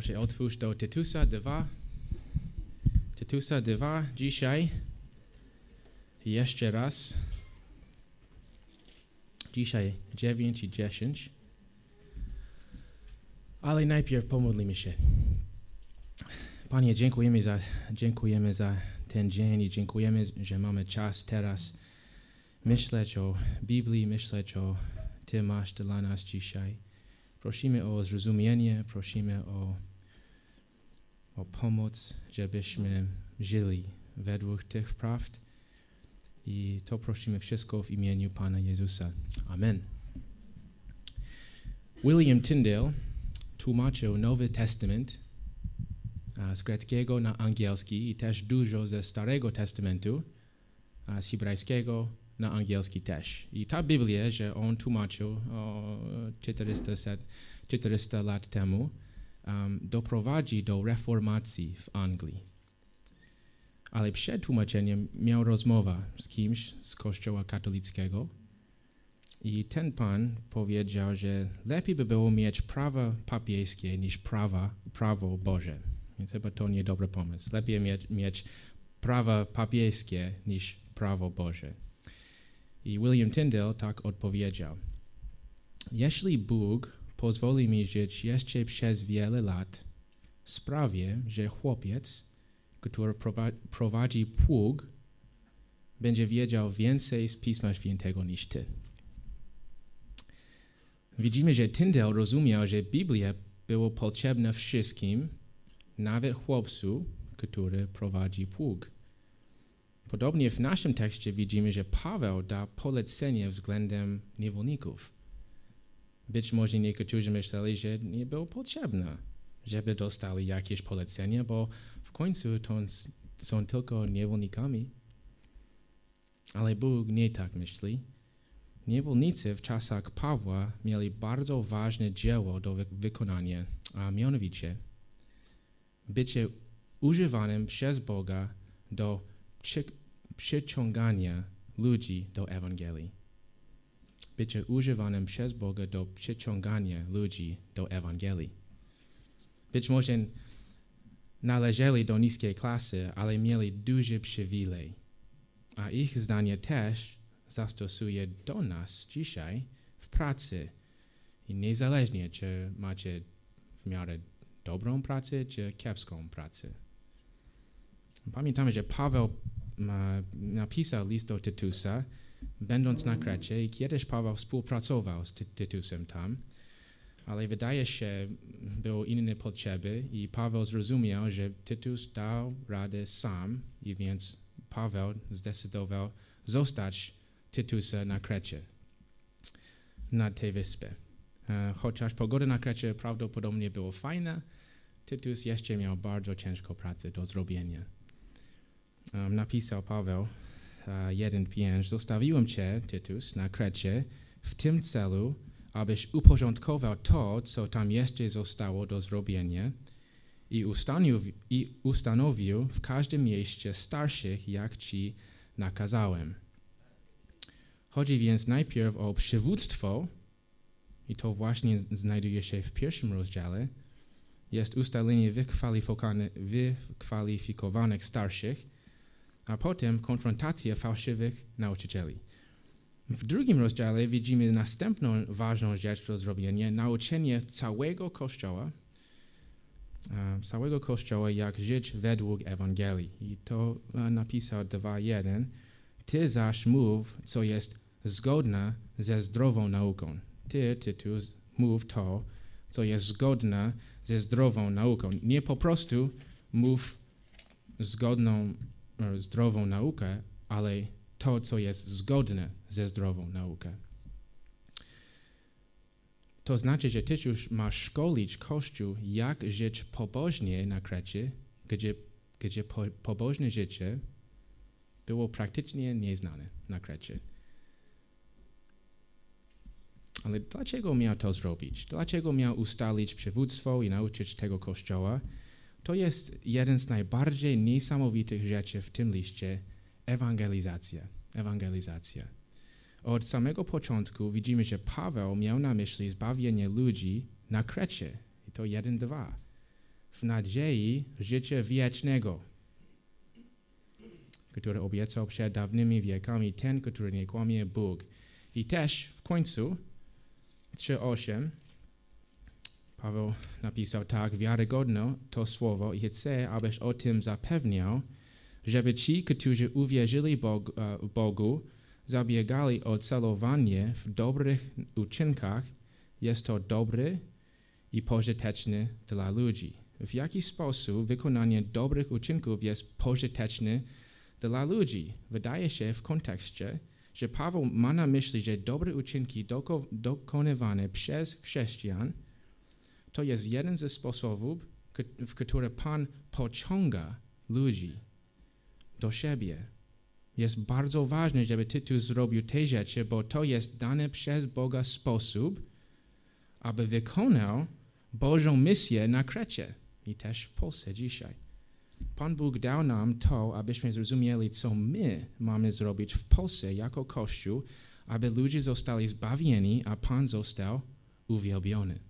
Proszę otwórz do Tytusa 2. Tytusa 2 dzisiaj. Jeszcze raz. Dzisiaj 9 i 10. Ale najpierw pomodlimy się. Panie, dziękujemy za, dziękujemy za ten dzień i dziękujemy, że mamy czas teraz myśleć o Biblii, myśleć o Ty masz dla nas dzisiaj. Prosimy o zrozumienie, prosimy o, o pomoc, żebyśmy żyli według tych prawd. I to prosimy wszystko w imieniu Pana Jezusa. Amen. William Tyndale tłumaczył Nowy Testament z greckiego na angielski i też dużo ze Starego Testamentu, z hebrajskiego na angielski też. I ta Biblia, że on tłumaczył o 400, 400 lat temu, um, doprowadzi do reformacji w Anglii. Ale przed tłumaczeniem miał rozmowę z kimś z kościoła katolickiego i ten pan powiedział, że lepiej by było mieć prawo papieskie niż prawa, prawo Boże. Więc chyba to nie dobry pomysł. Lepiej mieć, mieć prawo papieskie niż prawo Boże. I William Tyndale tak odpowiedział. Jeśli Bóg pozwoli mi żyć jeszcze przez wiele lat, sprawię, że chłopiec, który prowadzi pług, będzie wiedział więcej z Pisma Świętego niż ty. Widzimy, że Tyndale rozumiał, że Biblia była potrzebna wszystkim, nawet chłopcu, który prowadzi pług. Podobnie w naszym tekście widzimy, że Paweł da polecenie względem niewolników. Być może niektórzy myśleli, że nie było potrzebne, żeby dostali jakieś polecenie, bo w końcu to są tylko niewolnikami. Ale Bóg nie tak myśli. Niewolnicy w czasach Pawła mieli bardzo ważne dzieło do wykonania, a mianowicie bycie używanym przez Boga do przyciągania ludzi do Ewangelii. Bycie używanym przez Boga do przyciągania ludzi do Ewangelii. Być może należeli do niskiej klasy, ale mieli duży przywilej. A ich zdanie też zastosuje do nas dzisiaj w pracy. I niezależnie, czy macie w miarę dobrą pracę, czy kiepską pracę. Pamiętamy, że Paweł napisał list do Tytusa, będąc na Krecie i kiedyś Paweł współpracował z Tytusem tam, ale wydaje się, były inne potrzeby i Paweł zrozumiał, że Tytus dał radę sam i więc Paweł zdecydował zostać Tytusa na Krecie, na tej wyspie. E, chociaż pogoda na Krecie prawdopodobnie była fajna, Tytus jeszcze miał bardzo ciężką pracę do zrobienia um, napisał Paweł 1.5 Zostawiłem Cię, Tytus, na Krecie w tym celu, abyś uporządkował to, co tam jeszcze zostało do zrobienia i ustanowił, i ustanowił w każdym mieście starszych, jak Ci nakazałem. Chodzi więc najpierw o przywództwo, i to właśnie znajduje się w pierwszym rozdziale, jest ustalenie wykwalifikowanych starszych, a potem konfrontacja fałszywych nauczycieli. W drugim rozdziale widzimy następną ważną rzecz do zrobienia, nauczenie całego Kościoła, całego Kościoła, jak żyć według Ewangelii. I to napisał 2.1. Ty zaś mów, co jest zgodne ze zdrową nauką. Ty, Tytus, mów to, co jest zgodne ze zdrową nauką. Nie po prostu mów zgodną E, zdrową naukę, ale to, co jest zgodne ze zdrową nauką. To znaczy, że Ty już masz szkolić Kościół, jak żyć pobożnie na Krecie, gdzie, gdzie po, pobożne życie było praktycznie nieznane na Krecie. Ale dlaczego miał to zrobić? Dlaczego miał ustalić przywództwo i nauczyć tego Kościoła? To jest jeden z najbardziej niesamowitych rzeczy w tym liście ewangelizacja. Ewangelizacja. Od samego początku widzimy, że Paweł miał na myśli zbawienie ludzi na Krecie. I to jeden, dwa. w nadziei życia wiecznego, które obiecał przed dawnymi wiekami ten, który nie kłamie Bóg. I też w końcu 3.8 Paweł napisał tak, wiarygodne to słowo i chcę, abyś o tym zapewniał, żeby ci, którzy uwierzyli Bogu, Bogu zabiegali o celowanie w dobrych uczynkach, jest to dobre i pożyteczne dla ludzi. W jaki sposób wykonanie dobrych uczynków jest pożyteczne dla ludzi? Wydaje się w kontekście, że Paweł ma na myśli, że dobre uczynki dokonywane przez chrześcijan to jest jeden ze sposobów, w który Pan pociąga ludzi do siebie. Jest bardzo ważne, żeby Tytus zrobił te rzeczy, bo to jest dany przez Boga sposób, aby wykonał Bożą misję na Krecie i też w Polsce dzisiaj. Pan Bóg dał nam to, abyśmy zrozumieli, co my mamy zrobić w Polsce jako Kościół, aby ludzie zostali zbawieni, a Pan został uwielbiony.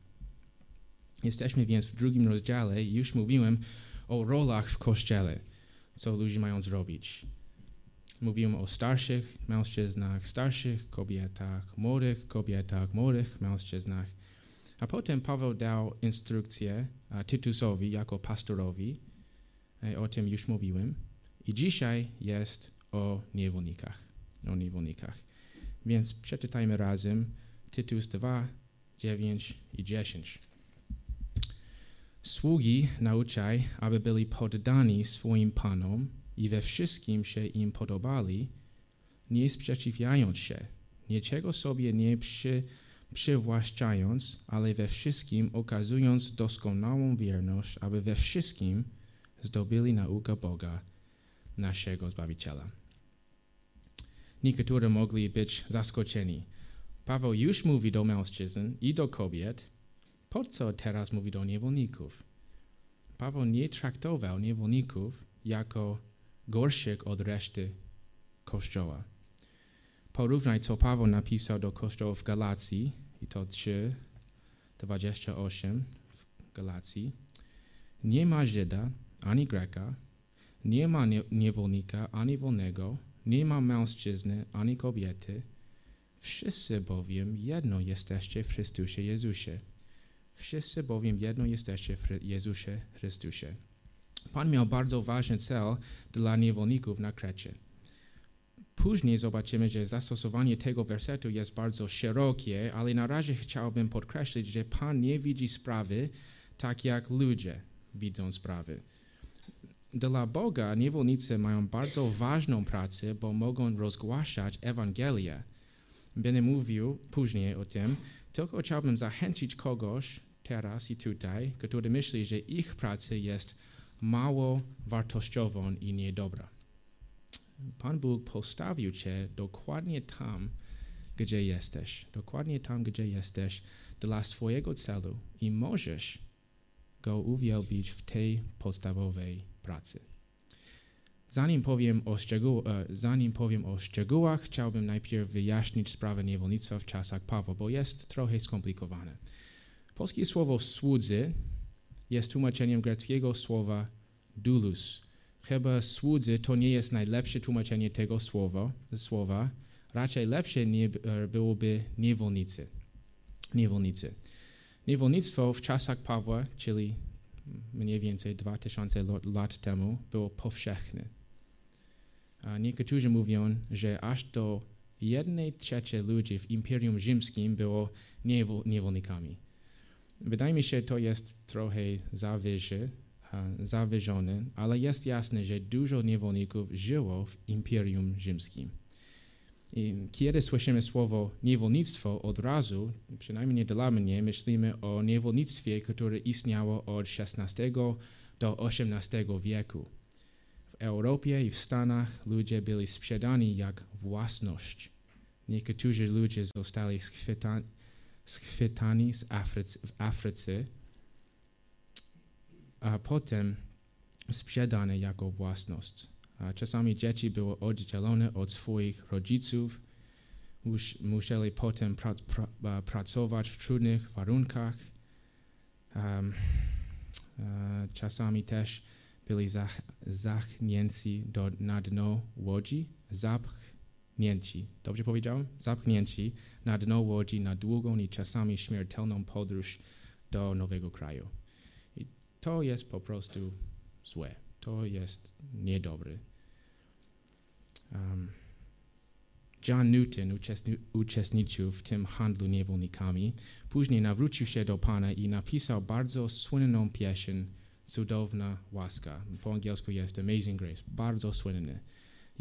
Jesteśmy więc w drugim rozdziale i już mówiłem o rolach w Kościele, co ludzie mają zrobić. Mówiłem o starszych mężczyznach, starszych kobietach, młodych kobietach, młodych mężczyznach. A potem Paweł dał instrukcję Tytusowi jako pastorowi, e, o tym już mówiłem. I dzisiaj jest o niewolnikach. O niewolnikach. Więc przeczytajmy razem Tytus 2, 9 i 10. Sługi nauczaj, aby byli poddani swoim panom i we wszystkim się im podobali, nie sprzeciwiając się, niczego sobie nie przy, przywłaszczając, ale we wszystkim okazując doskonałą wierność, aby we wszystkim zdobyli naukę Boga, naszego Zbawiciela. Niektórzy mogli być zaskoczeni. Paweł już mówi do mężczyzn i do kobiet, po co teraz mówi do niewolników? Paweł nie traktował niewolników jako gorszych od reszty Kościoła. Porównaj, co Paweł napisał do Kościoła w Galacji, i to 3, 28 w Galacji. Nie ma Żyda, ani Greka, nie ma niewolnika, ani wolnego, nie ma mężczyzny, ani kobiety. Wszyscy bowiem jedno jesteście w Chrystusie Jezusie. Wszyscy bowiem jedno jesteście w Jezusie Chrystusie. Pan miał bardzo ważny cel dla niewolników na Krecie. Później zobaczymy, że zastosowanie tego wersetu jest bardzo szerokie, ale na razie chciałbym podkreślić, że Pan nie widzi sprawy tak, jak ludzie widzą sprawy. Dla Boga niewolnicy mają bardzo ważną pracę, bo mogą rozgłaszać Ewangelię. Będę mówił później o tym, tylko chciałbym zachęcić kogoś teraz i tutaj, który myśli, że ich praca jest mało wartościową i niedobra. Pan Bóg postawił cię dokładnie tam, gdzie jesteś, dokładnie tam, gdzie jesteś, dla swojego celu i możesz go uwielbić w tej podstawowej pracy. Zanim powiem, o szczegół, e, zanim powiem o szczegółach, chciałbym najpierw wyjaśnić sprawę niewolnictwa w czasach Pawła, bo jest trochę skomplikowane. Polskie słowo słudzy jest tłumaczeniem greckiego słowa dulus. Chyba słudzy to nie jest najlepsze tłumaczenie tego słowa, słowa. raczej lepsze nie, e, byłoby niewolnicy. Niewolnicy. Niewolnictwo w czasach Pawła, czyli mniej więcej 2000 lat temu, było powszechne. A niektórzy mówią, że aż do jednej trzeciej ludzi w Imperium Rzymskim było niewolnikami. Wydaje mi się, to jest trochę zawyżone, zawyżone, ale jest jasne, że dużo niewolników żyło w Imperium Rzymskim. I kiedy słyszymy słowo niewolnictwo, od razu, przynajmniej dla mnie, myślimy o niewolnictwie, które istniało od XVI do XVIII wieku. W Europie i w Stanach ludzie byli sprzedani jak własność. Niektórzy ludzie zostali schwytani, z Afrycy, w Afryce, a potem sprzedane jako własność. A czasami dzieci były oddzielone od swoich rodziców, mus, musieli potem pra, pra, pracować w trudnych warunkach. Um, czasami też byli zach, zachnięci do, na dno łodzi, zapchnięci, dobrze powiedziałem? Zapchnięci na dno łodzi na długą i czasami śmiertelną podróż do nowego kraju. I to jest po prostu złe. To jest niedobre. Um, John Newton uczestni uczestniczył w tym handlu niewolnikami. Później nawrócił się do Pana i napisał bardzo słynną pieśń Cudowna łaska. Po angielsku jest Amazing Grace. Bardzo słynny.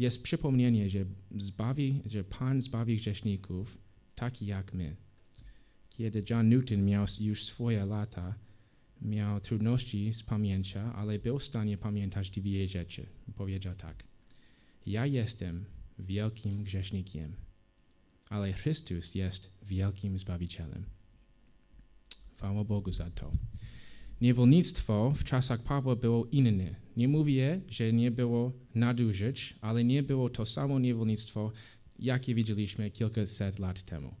Jest przypomnienie, że, zbawi, że Pan zbawi grzeszników tak jak my. Kiedy John Newton miał już swoje lata, miał trudności z pamięcia, ale był w stanie pamiętać dwie rzeczy. Powiedział tak. Ja jestem wielkim grzesznikiem, ale Chrystus jest wielkim Zbawicielem. Chwała Bogu za to. Niewolnictwo w czasach Pawła było inne. Nie mówię, że nie było nadużyć, ale nie było to samo niewolnictwo, jakie widzieliśmy kilkaset lat temu.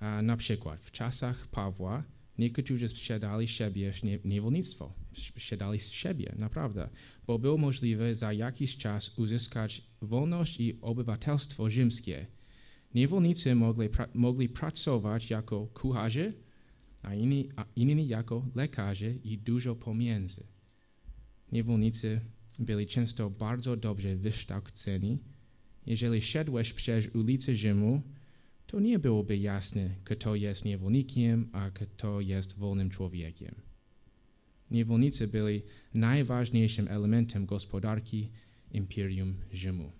A na przykład w czasach Pawła niektórzy sprzedali siebie w niewolnictwo. Sprzedali siebie, naprawdę, bo było możliwe za jakiś czas uzyskać wolność i obywatelstwo rzymskie. Niewolnicy mogli, pra mogli pracować jako kucharze, a inni, a inni jako lekarze i dużo pomiędzy. Niewolnicy byli często bardzo dobrze wykształceni. Jeżeli szedłeś przez ulicę Rzymu, to nie byłoby jasne, kto jest niewolnikiem, a kto jest wolnym człowiekiem. Niewolnicy byli najważniejszym elementem gospodarki Imperium Rzymu.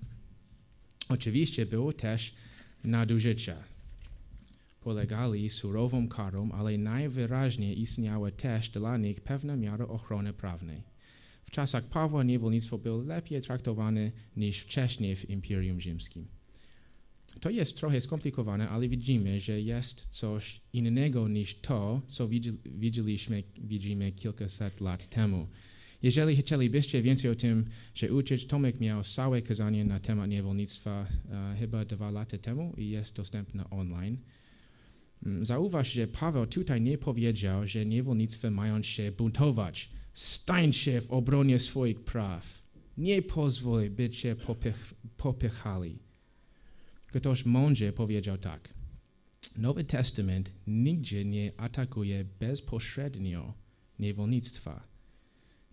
Oczywiście było też nadużycia. Polegali surową karą, ale najwyraźniej istniała też dla nich pewna miara ochrony prawnej. W czasach Pawła niewolnictwo było lepiej traktowane niż wcześniej w Imperium Rzymskim. To jest trochę skomplikowane, ale widzimy, że jest coś innego niż to, co widzieliśmy, widzimy kilkaset lat temu. Jeżeli chcielibyście więcej o tym że uczyć, Tomek miał całe kazanie na temat niewolnictwa uh, chyba dwa lata temu i jest dostępne online. Um, zauważ, że Paweł tutaj nie powiedział, że niewolnictwo mają się buntować. Stań się w obronie swoich praw. Nie pozwól, by cię popych, popychali. Ktoś mądrze powiedział tak. Nowy Testament nigdzie nie atakuje bezpośrednio niewolnictwa.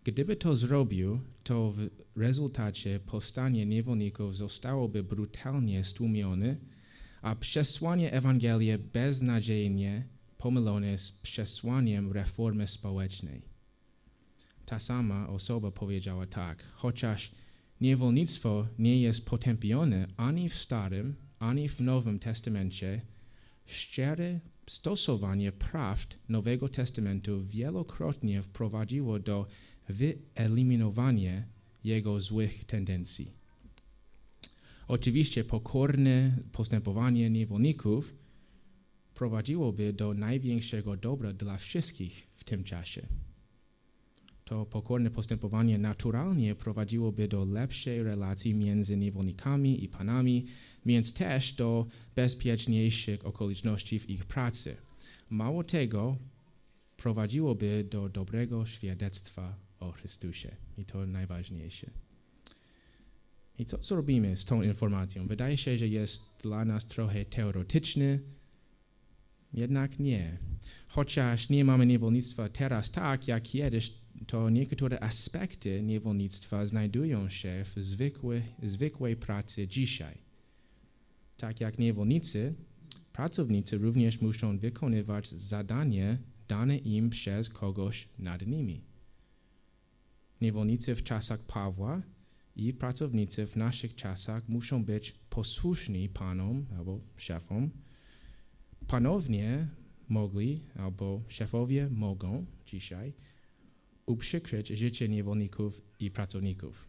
Gdyby to zrobił, to w rezultacie powstanie niewolników zostałoby brutalnie stłumione, a przesłanie Ewangelii beznadziejnie pomylone z przesłaniem reformy społecznej. Ta sama osoba powiedziała tak, chociaż niewolnictwo nie jest potępione ani w Starym, ani w Nowym Testamencie, szczere stosowanie prawd Nowego Testamentu wielokrotnie wprowadziło do wyeliminowania jego złych tendencji. Oczywiście pokorne postępowanie niewolników prowadziłoby do największego dobra dla wszystkich w tym czasie. To pokorne postępowanie naturalnie prowadziłoby do lepszej relacji między niewolnikami i panami, więc też do bezpieczniejszych okoliczności w ich pracy. Mało tego, prowadziłoby do dobrego świadectwa o Chrystusie. I to najważniejsze. I co, co robimy z tą informacją? Wydaje się, że jest dla nas trochę teoretyczny, jednak nie. Chociaż nie mamy niewolnictwa teraz tak jak kiedyś, to niektóre aspekty niewolnictwa znajdują się w zwykłej, zwykłej pracy dzisiaj. Tak jak niewolnicy, pracownicy również muszą wykonywać zadanie dane im przez kogoś nad nimi. Niewolnicy w czasach Pawła i pracownicy w naszych czasach muszą być posłuszni panom albo szefom. Panownie mogli albo szefowie mogą dzisiaj uprzykryć życie niewolników i pracowników.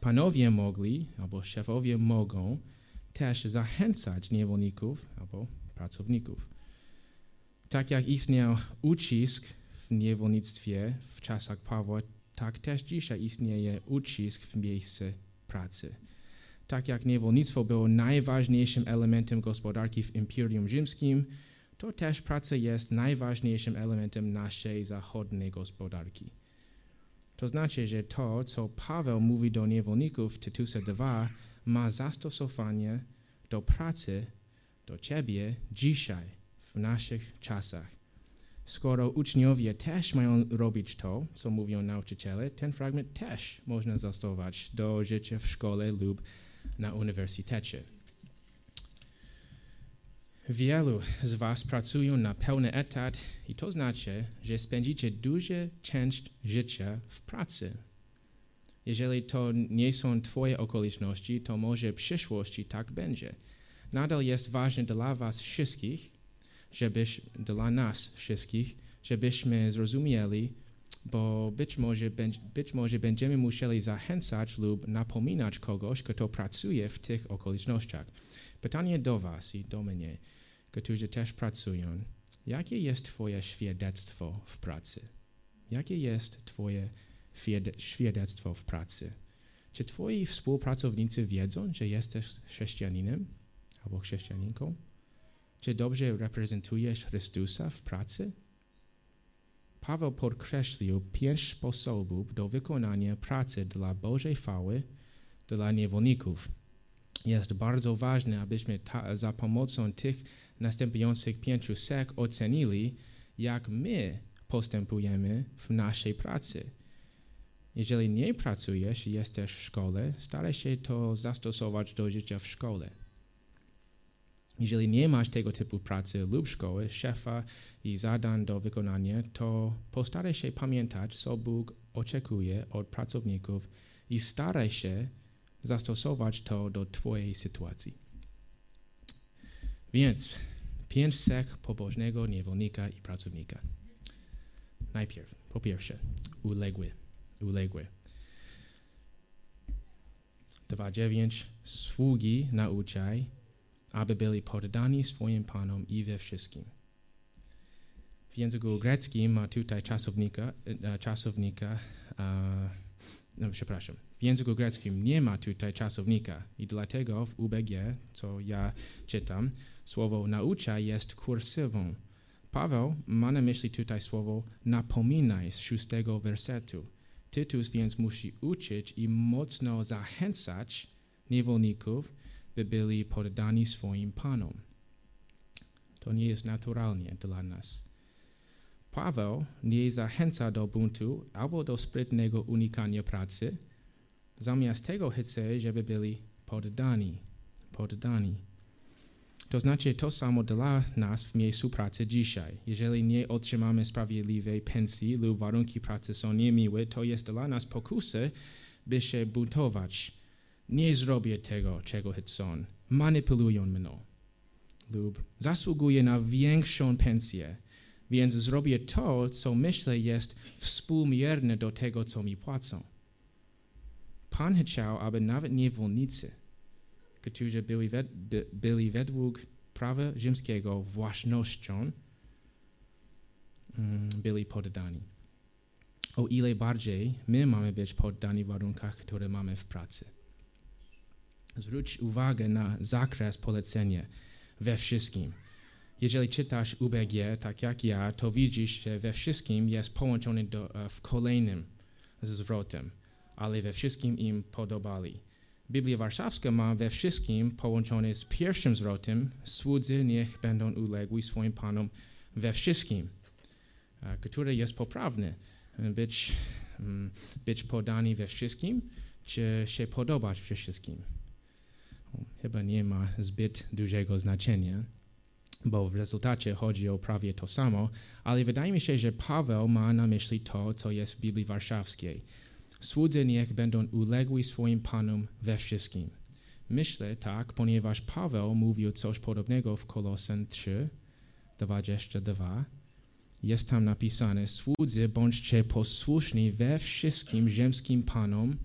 Panowie mogli albo szefowie mogą też zachęcać niewolników albo pracowników. Tak jak istniał ucisk w niewolnictwie w czasach Pawła, tak też dzisiaj istnieje ucisk w miejsce pracy. Tak jak niewolnictwo było najważniejszym elementem gospodarki w Imperium Rzymskim, to też praca jest najważniejszym elementem naszej zachodniej gospodarki. To znaczy, że to, co Paweł mówi do niewolników Tytusa 2, ma zastosowanie do pracy, do ciebie dzisiaj, w naszych czasach. Skoro uczniowie też mają robić to, co mówią nauczyciele, ten fragment też można zastosować do życia w szkole lub na uniwersytecie. Wielu z Was pracują na pełny etat i to znaczy, że spędzicie dużą część życia w pracy. Jeżeli to nie są Twoje okoliczności, to może w przyszłości tak będzie. Nadal jest ważne dla Was wszystkich, żebyś, dla nas wszystkich, żebyśmy zrozumieli, bo być może, być może będziemy musieli zachęcać lub napominać kogoś, kto pracuje w tych okolicznościach. Pytanie do Was i do mnie którzy też pracują, jakie jest Twoje świadectwo w pracy? Jakie jest Twoje świadectwo w pracy? Czy Twoi współpracownicy wiedzą, że jesteś chrześcijaninem albo chrześcijaninką? Czy dobrze reprezentujesz Chrystusa w pracy? Paweł podkreślił pięć sposobów do wykonania pracy dla Bożej chwały dla niewolników. Jest bardzo ważne, abyśmy ta, za pomocą tych następujących pięciu sek ocenili, jak my postępujemy w naszej pracy. Jeżeli nie pracujesz i jesteś w szkole, staraj się to zastosować do życia w szkole. Jeżeli nie masz tego typu pracy lub szkoły, szefa i zadań do wykonania, to postaraj się pamiętać, co Bóg oczekuje od pracowników i staraj się zastosować to do Twojej sytuacji. Więc pięć cech pobożnego niewolnika i pracownika. Najpierw, po pierwsze, uległy, uległy. 2.9 Sługi nauczaj, aby byli poddani swoim panom i we wszystkim. W języku greckim ma tutaj czasownika, e, czasownika no, przepraszam, w języku greckim nie ma tutaj czasownika i dlatego w UBG, co ja czytam, słowo naucza jest kursywą. Paweł ma na myśli tutaj słowo napominaj z szóstego wersetu. Tytus więc musi uczyć i mocno zachęcać niewolników, by byli poddani swoim panom. To nie jest naturalnie dla nas. Paweł nie zachęca do buntu albo do sprytnego unikania pracy, zamiast tego chce, żeby byli poddani. poddani. To znaczy to samo dla nas w miejscu pracy dzisiaj. Jeżeli nie otrzymamy sprawiedliwej pensji lub warunki pracy są niemiłe, to jest dla nas pokusa, by się buntować. Nie zrobię tego, czego chcą. Manipulują mną. Lub zasługuję na większą pensję, więc zrobię to, co myślę jest współmierne do tego, co mi płacą. Pan chciał, aby nawet niewolnicy którzy byli, wed, by, byli według prawa rzymskiego własnością, mm, byli poddani. O ile bardziej my mamy być poddani w warunkach, które mamy w pracy. Zwróć uwagę na zakres polecenia we wszystkim. Jeżeli czytasz UBG, tak jak ja, to widzisz, że we wszystkim jest połączony do, e, w kolejnym zwrotem, ale we wszystkim im podobali. Biblia Warszawska ma we wszystkim połączone z pierwszym zwrotem słudzy niech będą ulegli swoim panom we wszystkim, które jest poprawne. Być, mm, być podani we wszystkim, czy się podobać we wszystkim. Chyba nie ma zbyt dużego znaczenia, bo w rezultacie chodzi o prawie to samo, ale wydaje mi się, że Paweł ma na myśli to, co jest w Biblii Warszawskiej Słudzy niech będą ulegli swoim panom we wszystkim. Myślę tak, ponieważ Paweł mówił coś podobnego w Kolosen 3, 22. Jest tam napisane, słudzy bądźcie posłuszni we wszystkim ziemskim panom.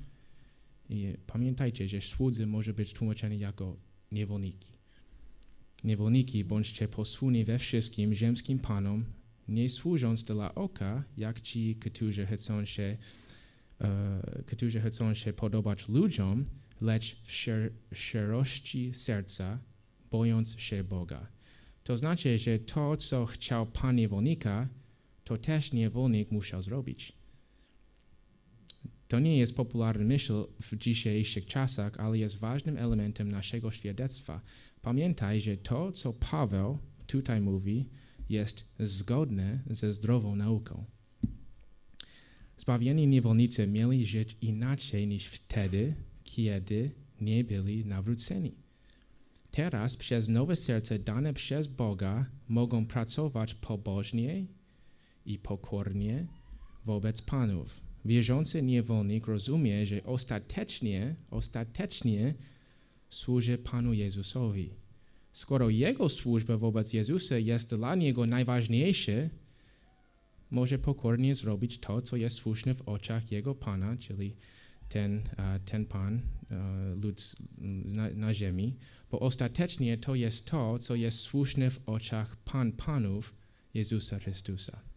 I pamiętajcie, że słudzy może być tłumaczony jako niewolniki. Niewolniki bądźcie posłuszni we wszystkim ziemskim panom, nie służąc dla oka, jak ci, którzy chcą się E, którzy chcą się podobać ludziom, lecz w szczerości serca, bojąc się Boga. To znaczy, że to, co chciał Pan niewolnika, to też niewolnik musiał zrobić. To nie jest popularny myśl w dzisiejszych czasach, ale jest ważnym elementem naszego świadectwa. Pamiętaj, że to, co Paweł tutaj mówi, jest zgodne ze zdrową nauką. Zbawieni niewolnicy mieli żyć inaczej niż wtedy, kiedy nie byli nawróceni. Teraz przez nowe serce dane przez Boga mogą pracować pobożnie i pokornie wobec panów. Wierzący niewolnik rozumie, że ostatecznie, ostatecznie służy Panu Jezusowi. Skoro jego służba wobec Jezusa jest dla niego najważniejsza, może pokornie zrobić to, co jest słuszne w oczach jego Pana, czyli ten, ten Pan lud na, na ziemi, bo ostatecznie to jest to, co jest słuszne w oczach Pan Panów Jezusa Chrystusa.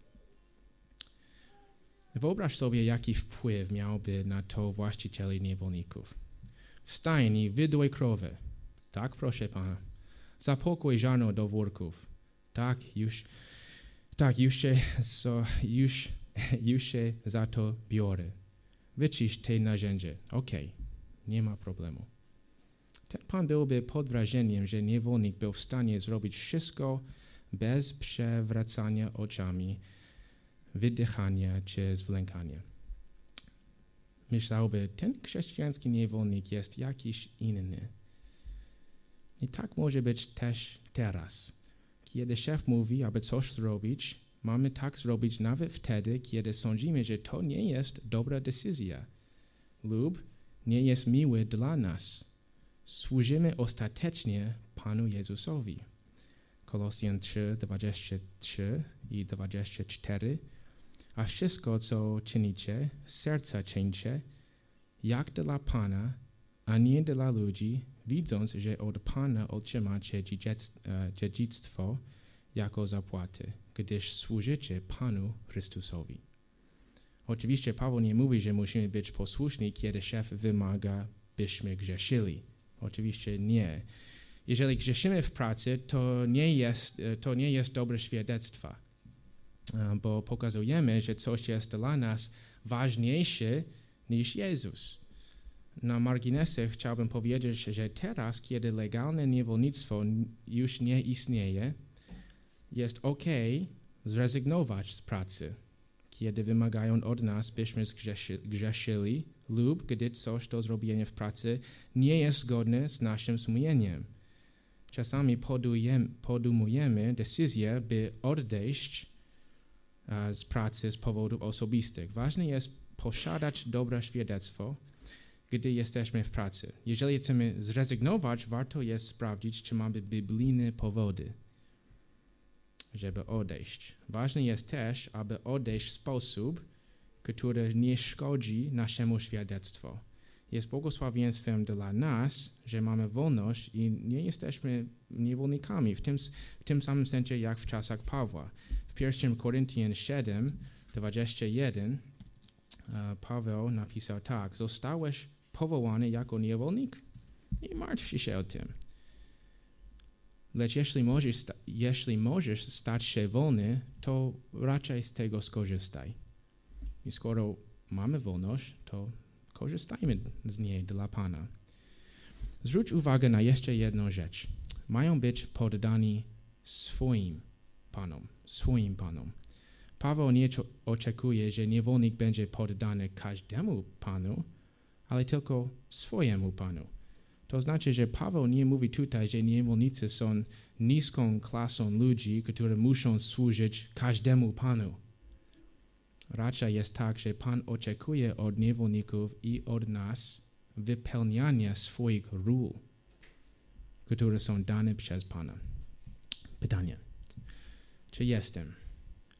Wyobraź sobie, jaki wpływ miałby na to właścicieli niewolników. Wstań i wyduj krowę. Tak, proszę Pana. Zapokój żarno do worków. Tak, już, tak, już się, so, już, już się za to biorę. Wyczyść te narzędzie. Okej, okay. nie ma problemu. Ten pan byłby pod wrażeniem, że niewolnik był w stanie zrobić wszystko bez przewracania oczami, wydychania czy zwlękania. Myślałby, ten chrześcijański niewolnik jest jakiś inny. I tak może być też teraz. Kiedy szef mówi, aby coś zrobić, mamy tak zrobić nawet wtedy, kiedy sądzimy, że to nie jest dobra decyzja lub nie jest miły dla nas. Służymy ostatecznie Panu Jezusowi. Kolosjan 3, 23 i 24. A wszystko, co czynicie, serca czyńcie, jak dla Pana, a nie dla ludzi, widząc, że od Pana otrzymacie dziedzictwo jako zapłaty, gdyż służycie Panu Chrystusowi. Oczywiście Paweł nie mówi, że musimy być posłuszni, kiedy szef wymaga, byśmy grzeszyli. Oczywiście nie. Jeżeli grzeszymy w pracy, to nie jest, to nie jest dobre świadectwo, bo pokazujemy, że coś jest dla nas ważniejsze niż Jezus. Na marginesie chciałbym powiedzieć, że teraz, kiedy legalne niewolnictwo już nie istnieje, jest ok zrezygnować z pracy, kiedy wymagają od nas, byśmy grzeszyli lub gdy coś do zrobienia w pracy nie jest zgodne z naszym sumieniem. Czasami podejmujemy decyzję, by odejść z pracy z powodów osobistych. Ważne jest posiadać dobre świadectwo, gdy jesteśmy w pracy. Jeżeli chcemy zrezygnować, warto jest sprawdzić, czy mamy biblijne powody, żeby odejść. Ważne jest też, aby odejść w sposób, który nie szkodzi naszemu świadectwu. Jest błogosławieństwem dla nas, że mamy wolność i nie jesteśmy niewolnikami w tym, w tym samym sensie jak w czasach Pawła. W 1 Koryntian 7, 21 Paweł napisał tak: Zostałeś powołany jako niewolnik? Nie martw się o tym. Lecz jeśli możesz, jeśli możesz stać się wolny, to raczej z tego skorzystaj. I skoro mamy wolność, to korzystajmy z niej dla Pana. Zwróć uwagę na jeszcze jedną rzecz. Mają być poddani swoim Panom, swoim Panom. Paweł nie oczekuje, że niewolnik będzie poddany każdemu Panu, ale tylko swojemu Panu. To znaczy, że Paweł nie mówi tutaj, że niewolnicy są niską klasą ludzi, którzy muszą służyć każdemu Panu. Raczej jest tak, że Pan oczekuje od niewolników i od nas wypełniania swoich ról, które są dane przez Pana. Pytanie. Czy jestem,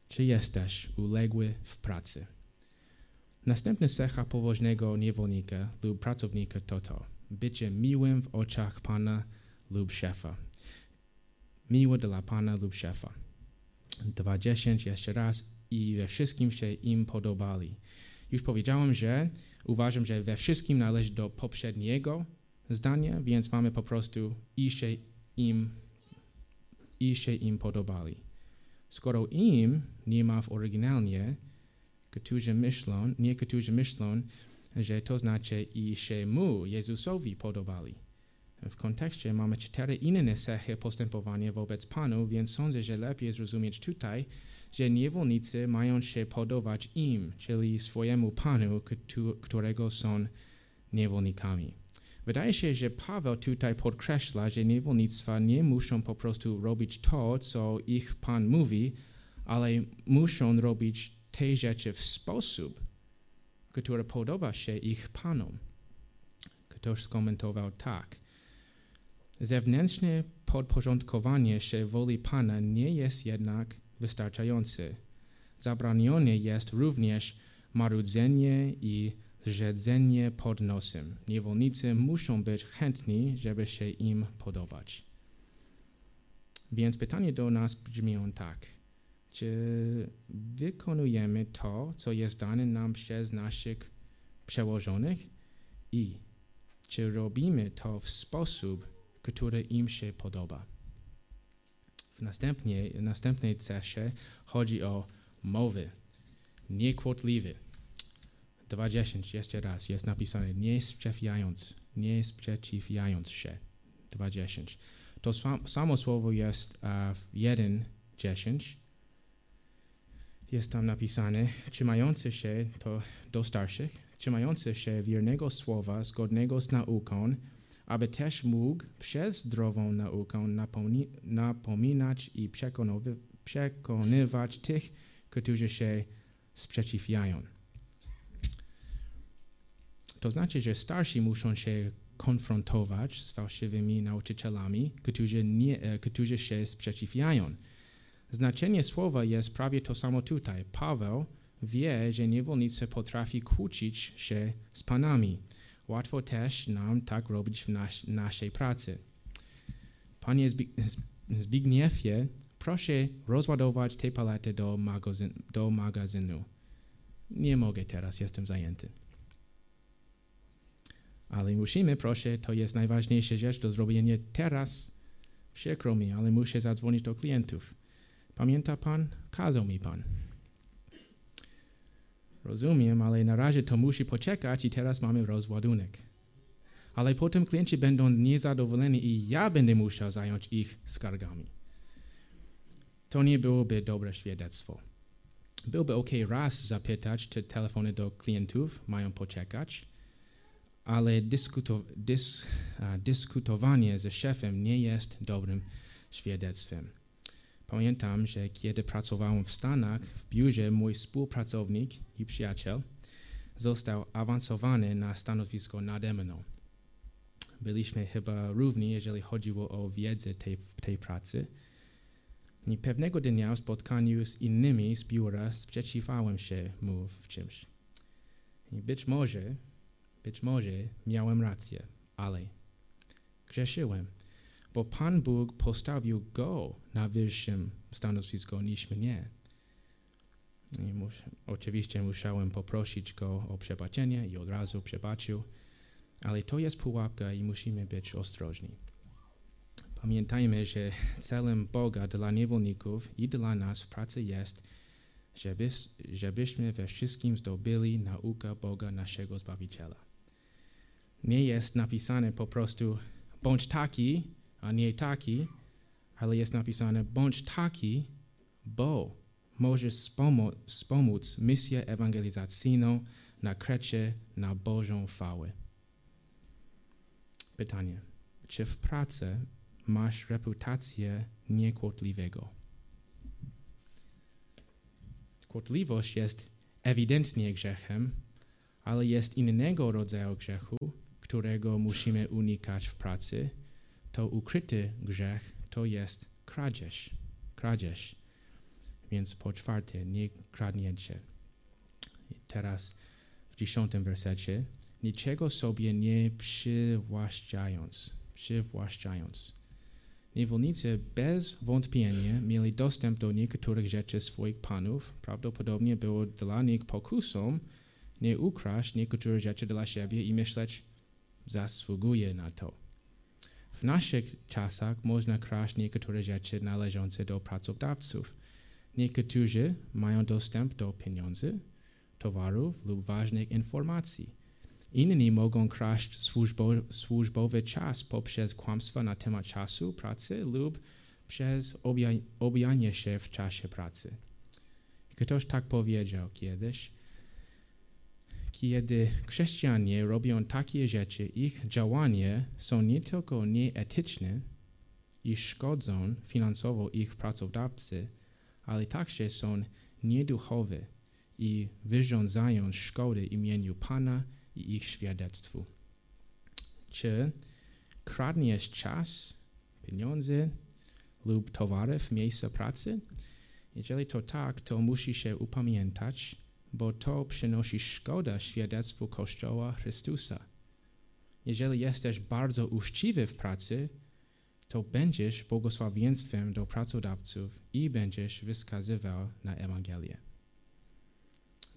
czy jesteś uległy w pracy? Następna cecha poważnego niewolnika lub pracownika to to. Bycie miłym w oczach Pana lub szefa. Miło dla Pana lub szefa. Dwa dziesięć jeszcze raz i we wszystkim się im podobali. Już powiedziałem, że uważam, że we wszystkim należy do poprzedniego zdania, więc mamy po prostu i się im, i się im podobali. Skoro im nie ma w oryginalnie, którzy myślą, nie którzy myślą, że to znaczy i się mu, Jezusowi, podobali. W kontekście mamy cztery inne cechy postępowania wobec Panu, więc sądzę, że lepiej zrozumieć tutaj, że niewolnicy mają się podobać im, czyli swojemu Panu, którego są niewolnikami. Wydaje się, że Paweł tutaj podkreśla, że niewolnictwa nie muszą po prostu robić to, co ich Pan mówi, ale muszą robić te rzeczy w sposób, który podoba się ich Panom. Ktoś skomentował tak. Zewnętrzne podporządkowanie się woli Pana nie jest jednak wystarczające. Zabronione jest również marudzenie i zrzedzenie pod nosem. Niewolnicy muszą być chętni, żeby się im podobać. Więc pytanie do nas brzmi on tak. Czy wykonujemy to, co jest dane nam przez naszych przełożonych i czy robimy to w sposób, który im się podoba? W następnej, następnej cesze chodzi o mowy, niekłotliwy. 2.10, jeszcze raz, jest napisane nie sprzeciwiając, nie sprzeciwiając się. 2.10. To samo słowo jest uh, w 1.10. Jest tam napisane, trzymający się to do starszych, trzymający się wiernego słowa zgodnego z nauką, aby też mógł przez zdrową naukę napominać i przekonywać tych, którzy się sprzeciwiają. To znaczy, że starsi muszą się konfrontować z fałszywymi nauczycielami, którzy, nie, e, którzy się sprzeciwiają. Znaczenie słowa jest prawie to samo tutaj. Paweł wie, że niewolnicy potrafi kłócić się z panami. Łatwo też nam tak robić w nas, naszej pracy. Panie Zbigniewie, proszę rozładować te palety do, magazyn, do magazynu. Nie mogę teraz, jestem zajęty. Ale musimy, proszę, to jest najważniejsza rzecz do zrobienia teraz. Przykro mi, ale muszę zadzwonić do klientów. Pamięta pan? Kazał mi pan. Rozumiem, ale na razie to musi poczekać i teraz mamy rozładunek. Ale potem klienci będą niezadowoleni i ja będę musiał zająć ich skargami. To nie byłoby dobre świadectwo. Byłoby ok raz zapytać, czy telefony do klientów mają poczekać, ale dyskuto, dys, dyskutowanie ze szefem nie jest dobrym świadectwem. Pamiętam, że kiedy pracowałem w Stanach, w biurze mój współpracownik i przyjaciel został awansowany na stanowisko nade mną. Byliśmy chyba równi, jeżeli chodziło o wiedzę tej, tej pracy. I pewnego dnia w spotkaniu z innymi z biura sprzeciwałem się mu w czymś. I być może być może miałem rację, ale grzeszyłem, bo Pan Bóg postawił go na wyższym stanowisku niż mnie. Mus, oczywiście musiałem poprosić go o przebaczenie i od razu przebaczył, ale to jest pułapka i musimy być ostrożni. Pamiętajmy, że celem Boga dla niewolników i dla nas w pracy jest, żeby, żebyśmy we wszystkim zdobyli naukę Boga naszego Zbawiciela nie jest napisane po prostu bądź taki, a nie taki, ale jest napisane bądź taki, bo możesz wspomóc misję ewangelizacyjną na Krecie na Bożą chwałę. Pytanie. Czy w pracy masz reputację niekłotliwego? Kłotliwość jest ewidentnie grzechem, ale jest innego rodzaju grzechu, którego musimy unikać w pracy, to ukryty grzech to jest kradzież. Kradzież. Więc po czwarte, nie kradnięcie. I teraz w dziesiątym wersecie, niczego sobie nie przywłaszczając, przywłaszczając. Niewolnicy bez wątpienia mieli dostęp do niektórych rzeczy swoich panów. Prawdopodobnie było dla nich pokusą nie ukraść niektórych rzeczy dla siebie i myśleć, zasługuje na to. W naszych czasach można kraść niektóre rzeczy należące do pracodawców. Niektórzy mają dostęp do pieniędzy, towarów lub ważnych informacji. Inni mogą kraść służbo, służbowy czas poprzez kłamstwa na temat czasu pracy lub przez obja- obijanie się w czasie pracy. Ktoś tak powiedział kiedyś. Kiedy chrześcijanie robią takie rzeczy, ich działania są nie tylko nieetyczne i szkodzą finansowo ich pracodawcy, ale także są nieduchowe i wyrządzają szkody imieniu Pana i ich świadectwu. Czy kradniesz czas, pieniądze lub towary w pracy? Jeżeli to tak, to musi się upamiętać, bo to przynosi szkodę świadectwu Kościoła Chrystusa. Jeżeli jesteś bardzo uczciwy w pracy, to będziesz błogosławieństwem do pracodawców i będziesz wyskazywał na Ewangelię.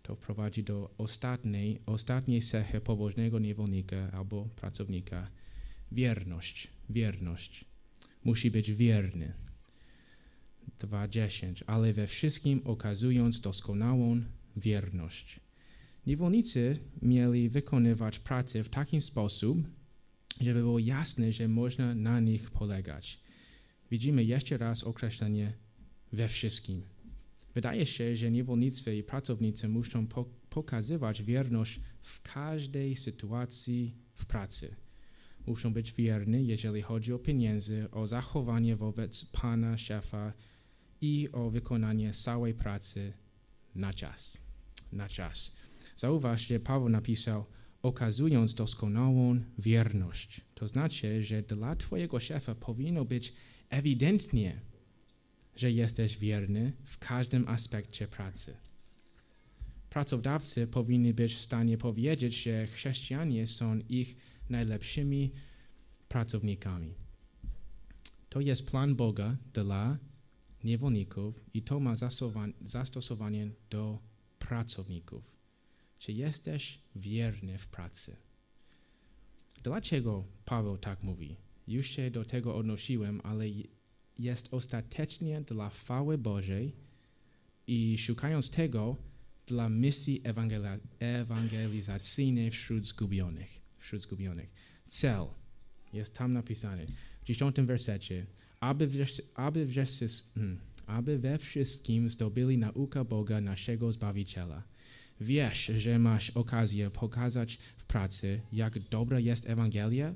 To prowadzi do ostatniej, ostatniej cechy pobożnego niewolnika albo pracownika. Wierność. Wierność. Musi być wierny. 2.10. Ale we wszystkim okazując doskonałą wierność. Niewolnicy mieli wykonywać pracę w taki sposób, żeby było jasne, że można na nich polegać. Widzimy jeszcze raz określenie we wszystkim. Wydaje się, że niewolnictwo i pracownicy muszą po pokazywać wierność w każdej sytuacji w pracy. Muszą być wierni, jeżeli chodzi o pieniądze, o zachowanie wobec pana, szefa i o wykonanie całej pracy na czas. Na czas. Zauważ, że Paweł napisał, okazując doskonałą wierność. To znaczy, że dla Twojego szefa powinno być ewidentnie, że jesteś wierny w każdym aspekcie pracy. Pracodawcy powinni być w stanie powiedzieć, że chrześcijanie są ich najlepszymi pracownikami. To jest plan Boga dla niewolników i to ma zastosowanie do pracowników. Czy jesteś wierny w pracy? Dlaczego Paweł tak mówi? Już się do tego odnosiłem, ale jest ostatecznie dla chwały Bożej i szukając tego dla misji ewangelizacyjnej wśród zgubionych. Wśród zgubionych. Cel jest tam napisany w dziesiątym wersecie, aby, aby, hmm, aby we wszystkim zdobyli naukę Boga naszego Zbawiciela. Wiesz, że masz okazję pokazać w pracy, jak dobra jest Ewangelia?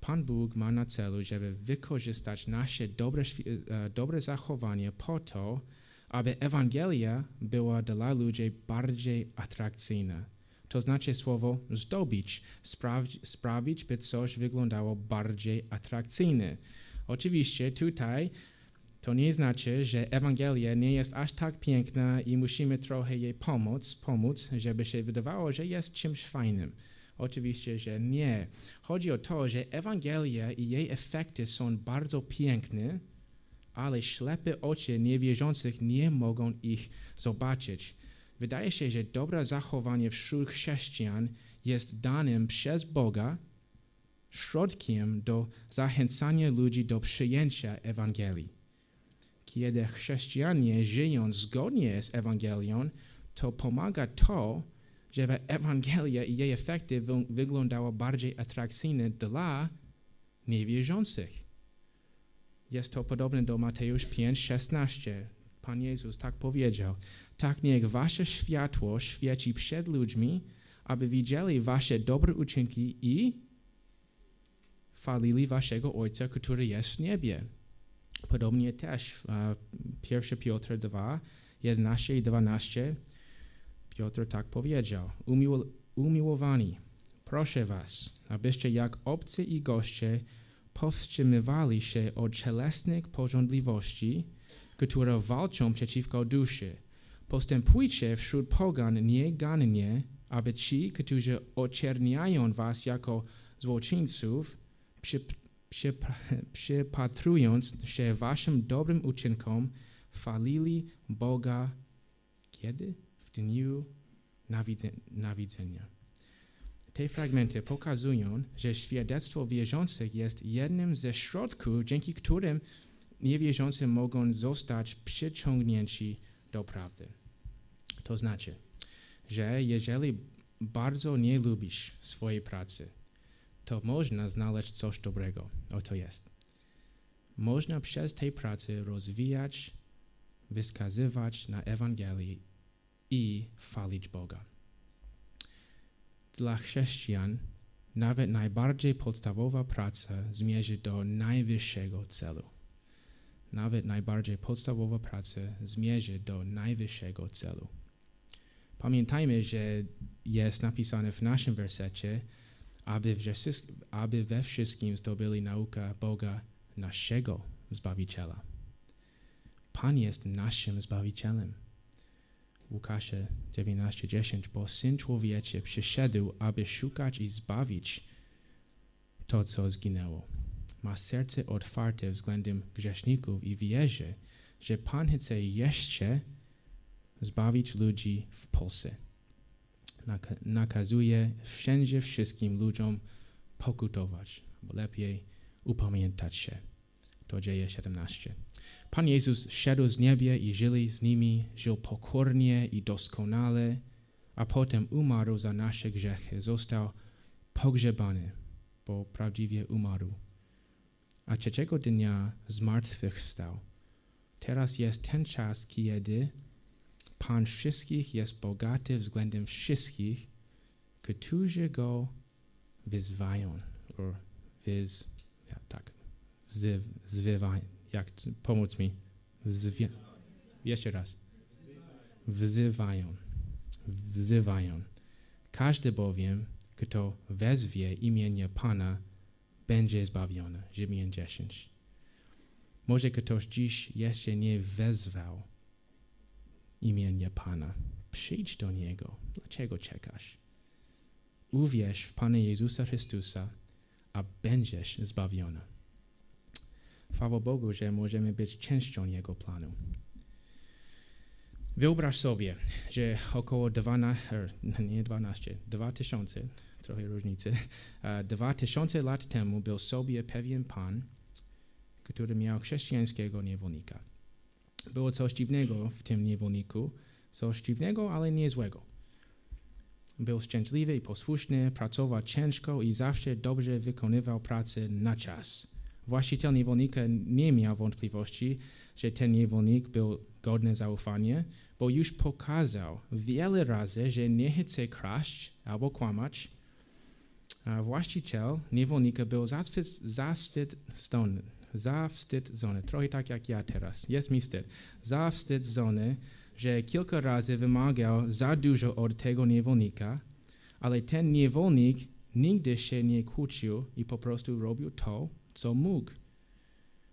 Pan Bóg ma na celu, żeby wykorzystać nasze dobre, e, dobre zachowanie po to, aby Ewangelia była dla ludzi bardziej atrakcyjna. To znaczy słowo zdobyć, sprawić, sprawić, by coś wyglądało bardziej atrakcyjne. Oczywiście tutaj to nie znaczy, że Ewangelia nie jest aż tak piękna i musimy trochę jej pomóc, pomóc, żeby się wydawało, że jest czymś fajnym. Oczywiście, że nie. Chodzi o to, że Ewangelia i jej efekty są bardzo piękne, ale ślepe oczy niewierzących nie mogą ich zobaczyć. Wydaje się, że dobre zachowanie wśród chrześcijan jest danym przez Boga środkiem do zachęcania ludzi do przyjęcia Ewangelii. Kiedy chrześcijanie żyją zgodnie z Ewangelią, to pomaga to, żeby Ewangelia i jej efekty wyglądały bardziej atrakcyjne dla niewierzących. Jest to podobne do Mateusz 5:16. Pan Jezus tak powiedział: Tak niech wasze światło świeci przed ludźmi, aby widzieli wasze dobre uczynki i chwalili waszego Ojca, który jest w niebie. Podobnie też w 1 Piotr 2, 11 i 12 Piotr tak powiedział: Umił, Umiłowani, proszę was, abyście jak obcy i goście powstrzymywali się od cielesnych porządliwości, które walczą przeciwko duszy. Postępujcie wśród pogan niegannie, aby ci, którzy oczerniają was jako złoczyńców, przy, przypatrując się waszym dobrym uczynkom, chwalili Boga kiedy? W dniu nawidzenia. Te fragmenty pokazują, że świadectwo wierzących jest jednym ze środków, dzięki którym niewierzący mogą zostać przyciągnięci do prawdy. To znaczy, że jeżeli bardzo nie lubisz swojej pracy, to można znaleźć coś dobrego. Oto jest. Można przez tej pracy rozwijać, wyskazywać na Ewangelii i chwalić Boga. Dla chrześcijan nawet najbardziej podstawowa praca zmierzy do najwyższego celu. Nawet najbardziej podstawowa praca zmierzy do najwyższego celu. Pamiętajmy, że jest napisane w naszym wersecie, aby, aby we wszystkim zdobyli naukę Boga naszego Zbawiciela. Pan jest naszym Zbawicielem. Łukasza 19:10, bo Syn Człowieczy przyszedł, aby szukać i zbawić to, co zginęło. Ma serce otwarte względem grzeszników i wierzy, że Pan chce jeszcze zbawić ludzi w Polsce. Nakazuje wszędzie wszystkim ludziom pokutować, bo lepiej upamiętać się. To dzieje 17. Pan Jezus szedł z niebie i żyli z nimi, żył pokornie i doskonale, a potem umarł za nasze grzechy, został pogrzebany, bo prawdziwie umarł. A trzeciego dnia zmartwychwstał. Teraz jest ten czas, kiedy Pan wszystkich jest bogaty względem wszystkich, którzy Go wyzwają, lub wyz, ja, tak, wzywają jak pomóc mi? Jeszcze raz. Wzywają. Wzywają. Każdy bowiem, kto wezwie imienia Pana, będzie zbawiony. Rzymian 10. Może ktoś dziś jeszcze nie wezwał imienia Pana. Przyjdź do Niego. Dlaczego czekasz? Uwierz w Pana Jezusa Chrystusa, a będziesz zbawiony. Chwała Bogu, że możemy być częścią Jego planu. Wyobraź sobie, że około 12, nie 12, 2000, trochę różnicy, 2000 lat temu był sobie pewien pan, który miał chrześcijańskiego niewolnika. Było coś dziwnego w tym niewolniku, coś dziwnego, ale nie złego. Był szczęśliwy i posłuszny, pracował ciężko i zawsze dobrze wykonywał pracę na czas. Właściciel niewolnika nie miał wątpliwości, że ten niewolnik był godny zaufania, bo już pokazał wiele razy, że nie chce kraść albo kłamać. Właściciel niewolnika był zawstydzony, zawstydzony, trochę tak jak ja teraz, jest mi wstyd, zawstydzony, że kilka razy wymagał za dużo od tego niewolnika, ale ten niewolnik nigdy się nie kłócił i po prostu robił to, co mógł.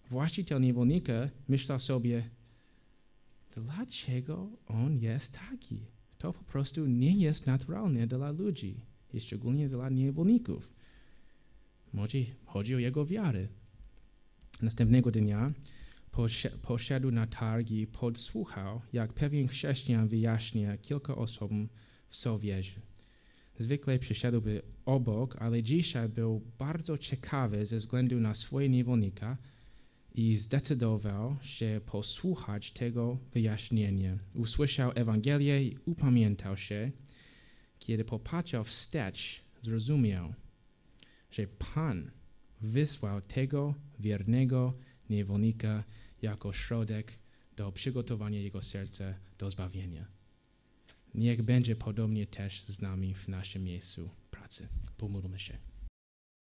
Właściciel niewolnika myślał sobie, dlaczego on jest taki? To po prostu nie jest naturalne dla ludzi, i szczególnie dla niewolników. Może chodzi o jego wiarę. Następnego dnia poszedł na targi i podsłuchał, jak pewien chrześcijan wyjaśnia kilka osobom w Sowiezie. Zwykle przyszedłby obok, ale dzisiaj był bardzo ciekawy ze względu na swoje niewolnika i zdecydował się posłuchać tego wyjaśnienia. Usłyszał Ewangelię i upamiętał się. Kiedy popatrzył wstecz, zrozumiał, że Pan wysłał tego wiernego niewolnika jako środek do przygotowania jego serca do zbawienia. Niech będzie podobnie też z nami w naszym miejscu pracy. Pomódlmy się.